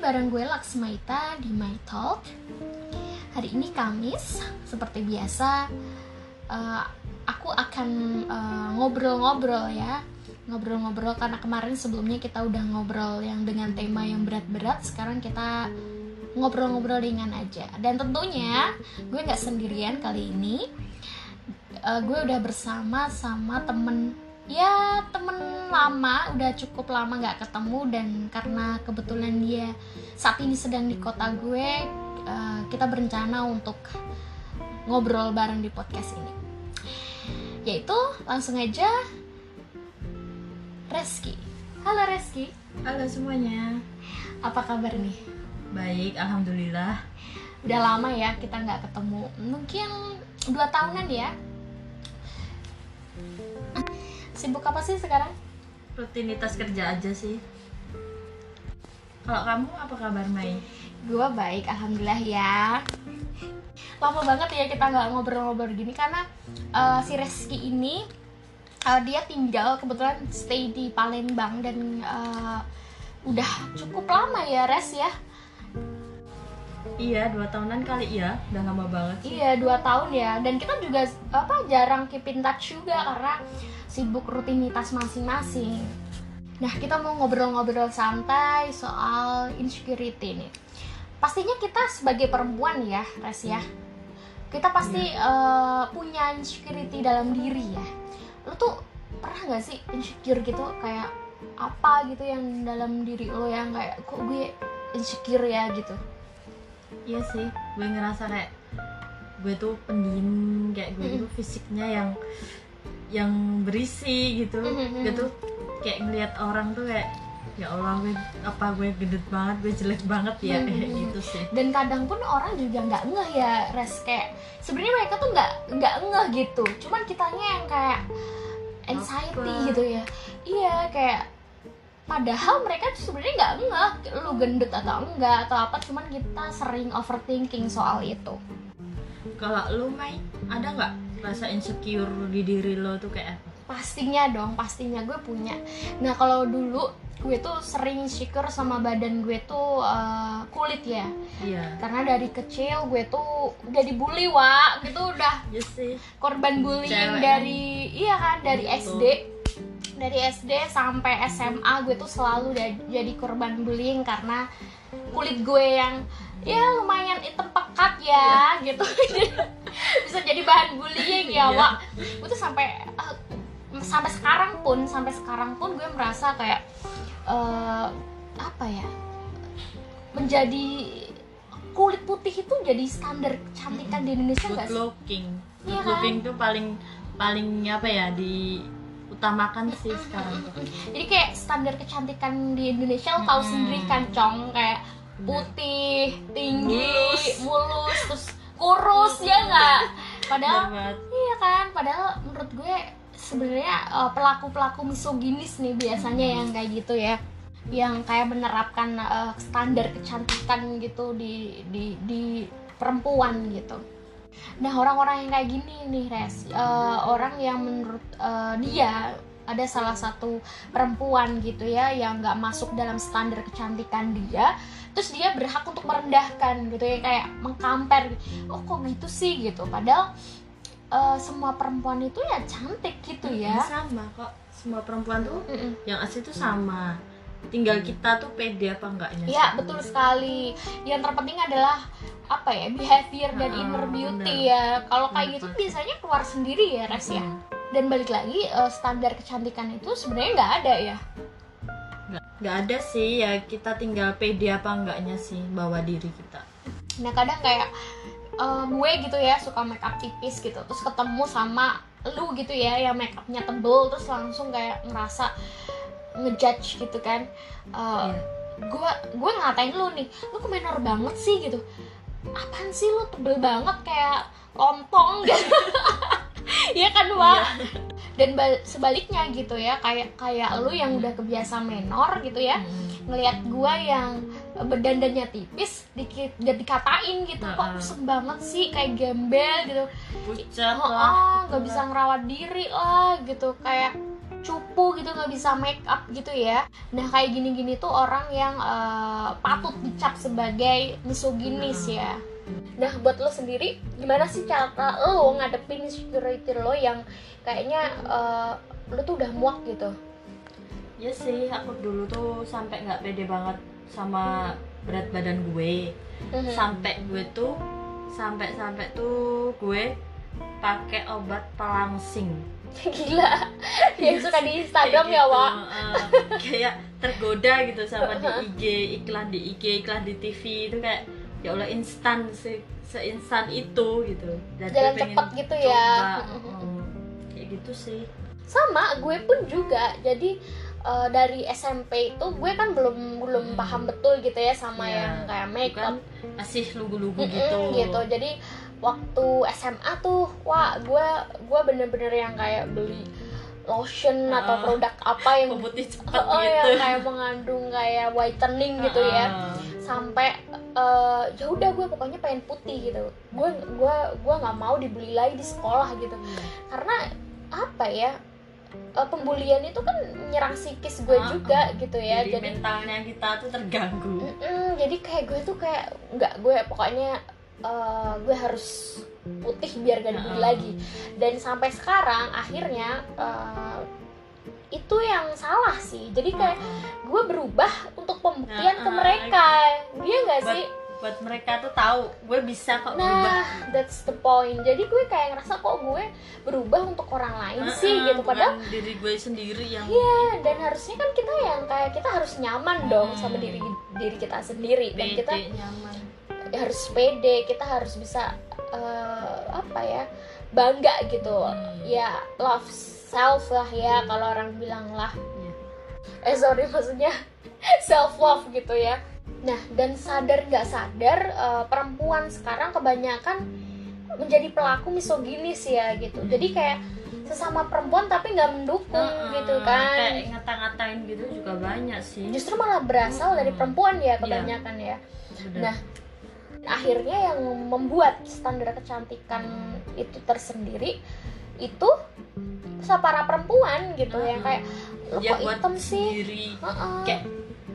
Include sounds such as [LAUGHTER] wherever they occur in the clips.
bareng gue Laksmaita di My Talk. Hari ini Kamis, seperti biasa, uh, aku akan uh, ngobrol-ngobrol ya, ngobrol-ngobrol karena kemarin sebelumnya kita udah ngobrol yang dengan tema yang berat-berat. Sekarang kita ngobrol-ngobrol ringan aja. Dan tentunya gue nggak sendirian kali ini. Uh, gue udah bersama sama temen ya temen lama udah cukup lama nggak ketemu dan karena kebetulan dia saat ini sedang di kota gue uh, kita berencana untuk ngobrol bareng di podcast ini. Yaitu langsung aja Reski. Halo Reski. Halo semuanya. Apa kabar nih? Baik alhamdulillah. Udah lama ya kita nggak ketemu. Mungkin dua tahunan ya Sibuk apa sih sekarang? Rutinitas kerja aja sih. Kalau kamu apa kabar Mai? Gua baik, alhamdulillah ya. Lama banget ya kita nggak ngobrol-ngobrol gini karena uh, si Reski ini uh, dia tinggal kebetulan stay di Palembang dan uh, udah cukup lama ya Res ya. Iya, dua tahunan kali ya, udah lama banget sih. Iya, dua tahun ya. Dan kita juga apa jarang keep in touch juga karena sibuk rutinitas masing-masing. Nah, kita mau ngobrol-ngobrol santai soal insecurity nih. Pastinya kita sebagai perempuan ya, Res ya. Kita pasti yeah. uh, punya insecurity dalam diri ya. Lo tuh pernah gak sih insecure gitu kayak apa gitu yang dalam diri lo yang kayak kok gue insecure ya gitu? Iya sih, gue ngerasa kayak gue tuh pendiam kayak gue mm -hmm. tuh fisiknya yang yang berisi gitu mm-hmm. gitu kayak ngeliat orang tuh kayak ya Allah gue apa gue gendut banget gue jelek banget ya mm-hmm. kayak gitu sih dan kadang pun orang juga nggak ngeh ya res kayak sebenarnya mereka tuh nggak nggak ngeh gitu cuman kitanya yang kayak anxiety apa? gitu ya iya kayak padahal mereka tuh sebenarnya nggak ngeh lu gendut atau enggak atau apa cuman kita sering overthinking soal itu kalau lu main ada nggak rasa insecure di diri lo tuh kayak pastinya dong pastinya gue punya. Nah kalau dulu gue tuh sering insecure sama badan gue tuh uh, kulit ya. Iya. Karena dari kecil gue tuh udah dibully wa gitu udah yes, iya sih. korban bullying dari iya kan dari Betul. SD dari SD sampai SMA gue tuh selalu jadi korban bullying karena kulit gue yang ya lumayan hitam pekat ya gitu [LAUGHS] bisa jadi bahan bullying ya iya. wak gue tuh sampai uh, sampai sekarang pun sampai sekarang pun gue merasa kayak uh, apa ya menjadi kulit putih itu jadi standar kecantikan di Indonesia nggak sih? looking, good ya looking kan? tuh paling paling apa ya di utamakan sih sekarang tuh. Jadi kayak standar kecantikan di Indonesia lo tahu sendiri kan, Cong, kayak putih tinggi mulus, mulus terus kurus ya nggak? Padahal iya kan? Padahal menurut gue sebenarnya uh, pelaku pelaku misoginis nih biasanya yang kayak gitu ya. Yang kayak menerapkan uh, standar kecantikan gitu di di di perempuan gitu. Nah orang-orang yang kayak gini nih res. Uh, orang yang menurut uh, dia ada salah satu perempuan gitu ya yang nggak masuk dalam standar kecantikan dia terus dia berhak untuk merendahkan gitu ya kayak mengkamper oh kok gitu sih gitu. Padahal uh, semua perempuan itu ya cantik gitu ya. sama kok. Semua perempuan tuh mm -mm. yang asli tuh sama. Tinggal kita tuh pede apa enggaknya ya betul sekali. Yang terpenting adalah apa ya behavior dan ah, inner beauty bener. ya. Kalau kayak gitu biasanya keluar sendiri ya res ya dan balik lagi uh, standar kecantikan itu sebenarnya nggak ada ya? Nggak ada sih ya kita tinggal pede apa enggaknya sih bawa diri kita. Nah kadang kayak uh, gue gitu ya suka make up tipis gitu terus ketemu sama lu gitu ya yang make upnya tebel terus langsung kayak ngerasa ngejudge gitu kan. Uh, yeah. gue gue ngatain lu nih lu kok menor banget sih? gitu. Apaan sih lu tebel banget kayak lontong? gitu [LAUGHS] [LAUGHS] ya kan wa yeah dan sebaliknya gitu ya kayak kayak lu yang udah kebiasa menor gitu ya hmm. ngelihat gua yang berdandannya tipis dikit dan dikatain gitu kok kusem banget sih kayak gembel gitu. Pucat oh, lah nggak bisa ngerawat diri lah gitu kayak cupu gitu nggak bisa make up gitu ya. Nah kayak gini-gini tuh orang yang uh, patut dicap sebagai misoginis ya nah buat lo sendiri gimana sih cara lo ngadepin insecurity lo yang kayaknya uh, lo tuh udah muak gitu? Ya sih aku dulu tuh sampai nggak pede banget sama berat badan gue. Mm-hmm. sampai gue tuh sampai sampai tuh gue pakai obat pelangsing gila. [LAUGHS] Yang suka di Instagram ya gitu, Wak? uh, kayak tergoda gitu sama di [LAUGHS] IG iklan di IG iklan di TV itu kayak ya Allah instan se seinstan itu gitu. Dan jalan cepet gitu ya. uh, kayak gitu sih. Sama gue pun juga. Jadi uh, dari SMP itu gue kan belum belum hmm. paham betul gitu ya sama yeah. yang kayak makeup. masih lugu-lugu gitu. gitu. Jadi waktu SMA tuh wah gue gue bener-bener yang kayak beli lotion uh, atau produk apa yang putih cepet oh, gitu. yang kayak mengandung kayak whitening gitu uh, ya sampai uh, ya udah gue pokoknya pengen putih gitu. Gue gue gue nggak mau dibeli lagi di sekolah gitu. Karena apa ya uh, pembulian itu kan menyerang psikis gue uh, juga uh, gitu ya. Jadi, jadi mentalnya kita tuh terganggu. Mm -mm, jadi kayak gue tuh kayak nggak gue pokoknya uh, gue harus putih biar gak dibeli uh, lagi. Dan sampai sekarang akhirnya uh, itu yang salah sih. Jadi kayak gue berubah untuk pembuktian uh, uh, ke mereka. dia nggak sih? buat mereka tuh tahu gue bisa kok nah, berubah. that's the point. Jadi gue kayak ngerasa kok gue berubah untuk orang lain uh, sih gitu. padahal diri gue sendiri yang iya dan harusnya kan kita yang kayak kita harus nyaman dong sama diri diri kita sendiri. Dan kita nyaman. harus pede kita harus bisa uh, apa ya bangga gitu. Hmm. ya love self lah ya kalau orang bilang lah. Eh sorry maksudnya [LAUGHS] self love gitu ya. Nah dan sadar nggak sadar uh, perempuan sekarang kebanyakan menjadi pelaku misoginis ya gitu. Jadi kayak sesama perempuan tapi nggak mendukung uh, gitu kan. kayak ngata-ngatain gitu juga banyak sih. Justru malah berasal dari perempuan ya iya. kebanyakan yeah. ya nah akhirnya yang membuat standar kecantikan itu tersendiri itu para perempuan gitu uh, yang kayak lo ya, kok hitam sih? uh -uh. kayak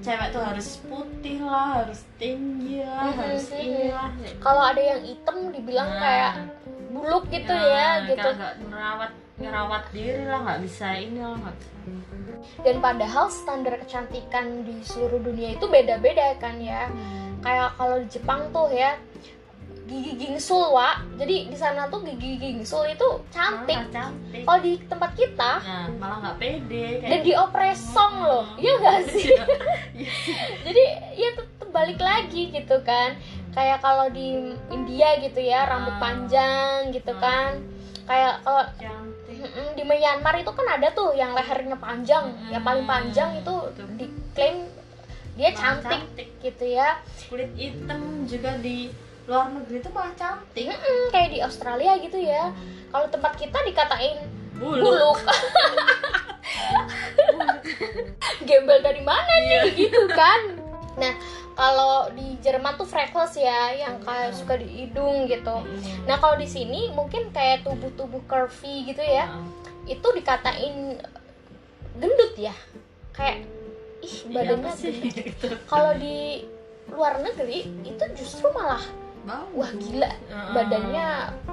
cewek tuh harus putih lah harus tinggi lah hmm, harus ini lah kalau ada yang hitam dibilang nah, kayak buluk gitu nah, ya gitu. nggak merawat ngerawat diri lah nggak bisa ini lah nggak bisa. Dan padahal standar kecantikan di seluruh dunia itu beda-beda kan ya. Hmm. kayak kalau di Jepang tuh ya gigi gingsul wa jadi di sana tuh gigi gingsul itu cantik, cantik. kalau di tempat kita nah, malah nggak pede kayak dan diopresong hmm. loh iya gak [LAUGHS] sih iya. jadi ya tetap balik lagi gitu kan kayak kalau di India gitu ya rambut ah. panjang gitu ah. kan kayak kalau di Myanmar itu kan ada tuh yang lehernya panjang hmm. yang paling panjang itu diklaim dia cantik, cantik gitu ya kulit hitam juga di luar negeri itu malah cantik mm -mm, kayak di Australia gitu ya hmm. kalau tempat kita dikatain buluk, buluk. [LAUGHS] gembel dari mana nih yeah. gitu kan nah kalau di Jerman tuh freckles ya yang kayak suka di hidung gitu nah kalau di sini mungkin kayak tubuh-tubuh curvy gitu ya hmm. itu dikatain gendut ya kayak ih iya, badannya [LAUGHS] gitu. kalau di luar negeri itu justru malah Bagus. wah gila badannya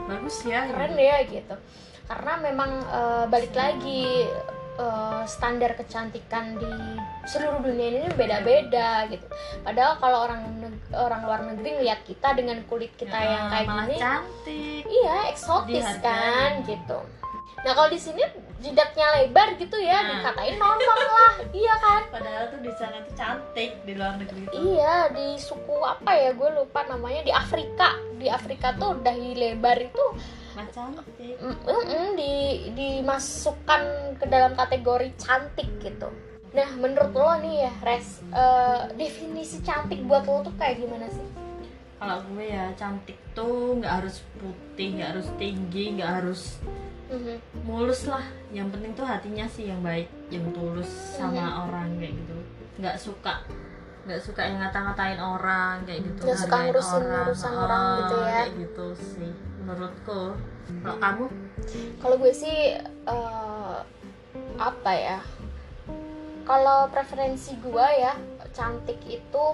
bagus ya keren ya gitu karena memang uh, balik lagi uh, standar kecantikan di seluruh dunia ini beda-beda gitu. Padahal kalau orang orang luar negeri ngeliat kita dengan kulit kita ya, yang kayak malah gini, cantik. Iya, eksotis kan gitu. Nah kalau di sini jidatnya lebar gitu ya nah. dikatain nonong lah. [LAUGHS] Iya kan? Padahal tuh di sana tuh cantik di luar negeri tuh. Iya di suku apa ya gue lupa namanya di Afrika. Di Afrika tuh dahi lebar itu cantik. mm -mm, di dimasukkan ke dalam kategori cantik gitu. Nah menurut lo nih ya res uh, definisi cantik buat lo tuh kayak gimana sih? Kalau gue ya cantik tuh nggak harus putih nggak harus tinggi nggak harus mm-hmm. mulus lah. Yang penting tuh hatinya sih yang baik yang tulus sama mm-hmm. orang kayak gitu. Nggak suka nggak suka yang ngata-ngatain orang kayak gitu nggak suka ngurusin orang, urusan oh, orang gitu ya. kayak gitu sih menurutku. Kalau kamu? Kalau gue sih uh, apa ya? Kalau preferensi gue ya cantik itu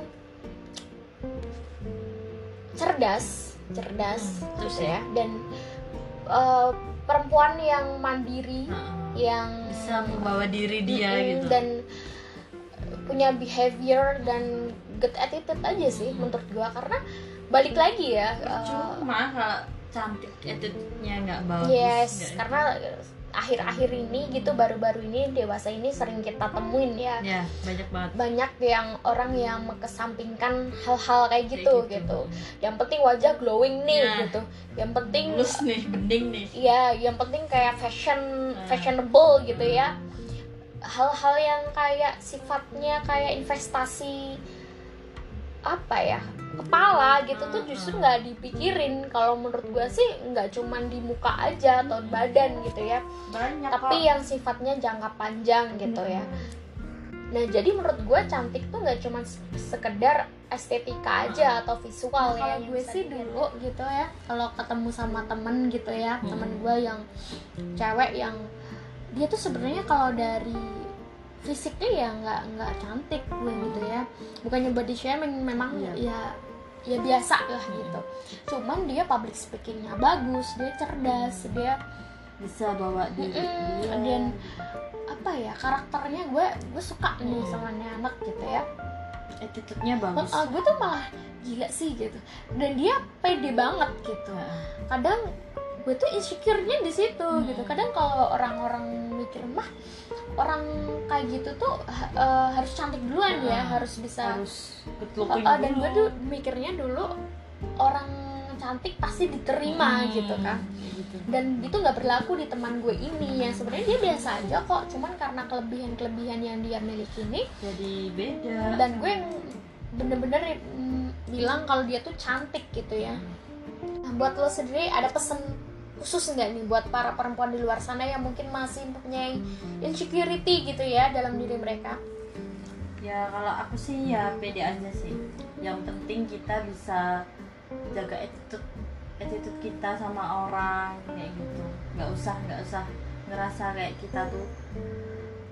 cerdas cerdas Hmm, terus terus ya. Dan eh, perempuan yang mandiri Heeh. yang bisa membawa diri dia Mm-mm, gitu dan punya behavior dan good attitude aja sih Hmm. menurut gua karena balik lagi ya cuma kalau cantik attitude-nya nggak bagus yes karena akhir-akhir ini gitu baru-baru ini dewasa ini sering kita temuin ya. Ya banyak banget. Banyak yang orang yang mengesampingkan hal-hal kayak Kayak gitu gitu. yang penting wajah glowing nih Nah. gitu. Yang penting mulus nih bening nih. Ya yang penting kayak fashion Nah. fashionable gitu ya. Hal-hal yang kayak sifatnya kayak investasi apa ya kepala gitu tuh justru Hmm. nggak dipikirin kalau menurut gue sih nggak cuman di muka aja atau badan gitu ya banyak tapi kok. yang sifatnya jangka panjang gitu ya nah jadi menurut gue cantik tuh nggak cuman se- sekedar estetika aja atau visual ya yang gue sih dilihat. dulu gitu ya kalau ketemu sama temen gitu ya Hmm. temen gue yang cewek yang dia tuh sebenarnya kalau dari fisiknya ya nggak nggak cantik gue gitu ya. Bukannya body shaming memang Iya. ya ya biasa lah gitu. Cuman dia public speakingnya bagus dia cerdas dia bisa bawa diri Mm-mm, dia. dan apa ya karakternya gue gue suka nih Hmm. sama nih anak gitu ya. Attitude-nya bagus. Uh, gue tuh malah gila sih gitu. Dan dia pede banget gitu. Kadang gue tuh insecure-nya di situ Hmm. gitu. Kadang kalau orang-orang mikir mah orang kayak gitu tuh eh, harus cantik duluan ya Heeh. harus bisa. harus Uh, uh, dan gue tuh mikirnya dulu orang cantik pasti diterima Hmm, gitu kan. gitu. dan itu nggak berlaku di teman gue ini yang sebenarnya dia biasa aja kok cuman karena kelebihan-kelebihan yang dia miliki ini jadi beda. dan gue yang bener-bener mm, bilang kalau dia tuh cantik gitu ya. Nah, buat lo sendiri ada pesen khusus nggak nih buat para perempuan di luar sana yang mungkin masih mempunyai insecurity gitu ya dalam diri mereka? Ya kalau aku sih ya pede aja sih. Yang penting kita bisa jaga attitude attitude kita sama orang kayak gitu. Nggak usah nggak usah ngerasa kayak kita tuh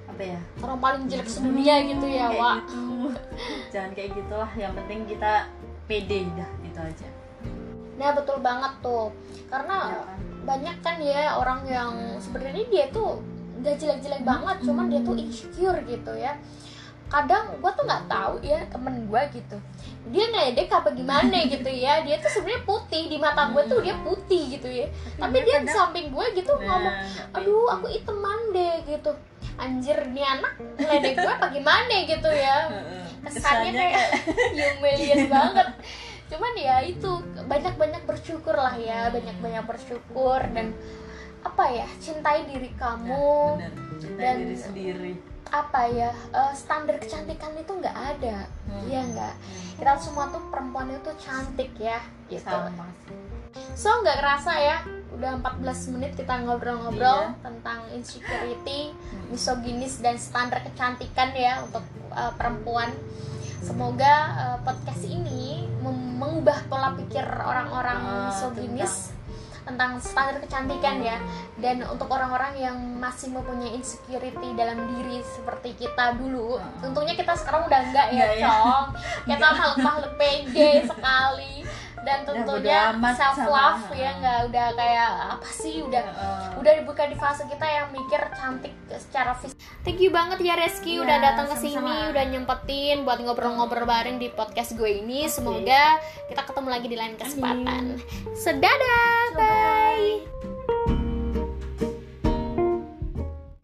apa ya? Orang paling jelek sedunia gitu ya [LAUGHS] Kayak Wak. gitu. [LAUGHS] jangan kayak gitulah yang penting kita pede dah gitu aja. Nah betul banget tuh. Karena Ya kan? Banyak kan ya orang yang sebenarnya dia tuh gak jelek-jelek banget cuman dia tuh insecure gitu ya. Kadang gue tuh nggak tahu ya temen gue gitu dia ngeledek apa gimana [LAUGHS] gitu ya. Dia tuh sebenarnya putih di mata gue tuh dia putih gitu ya. Tapi dia di samping gue gitu ngomong Nah, nggak aduh aku iteman deh gitu. Anjir nih anak ngeledek gue apa gimana? gitu ya. Kesannya kayak [LAUGHS] humiliate banget [LAUGHS] cuman ya itu banyak-banyak bersyukur lah ya banyak-banyak bersyukur dan apa ya cintai diri kamu bener cintai dan- diri sendiri apa ya eh, standar kecantikan itu nggak ada Hmm. iya nggak kita semua tuh perempuan itu cantik ya gitu sama so nggak kerasa ya udah 14 menit kita ngobrol-ngobrol Iya. tentang insecurity Hmm. misoginis dan standar kecantikan ya untuk uh, perempuan. Semoga uh, podcast ini mengubah pola pikir orang-orang Ah, misoginis tentang standar kecantikan ya dan untuk orang-orang yang masih mempunyai insecurity dalam diri seperti kita dulu Ah. tentunya kita sekarang udah enggak ya Enggak ya. cong kita makhluk-makhluk pede sekali dan tentunya self love sama- ya nggak udah kayak apa sih udah Heeh. udah dibuka di fase kita yang mikir cantik secara fisik. Thank you banget ya Reski Iya, udah datang ke sini, udah nyempetin buat ngobrol-ngobrol bareng di podcast gue ini. Semoga kita ketemu lagi di lain kesempatan. Sedadah. Bye.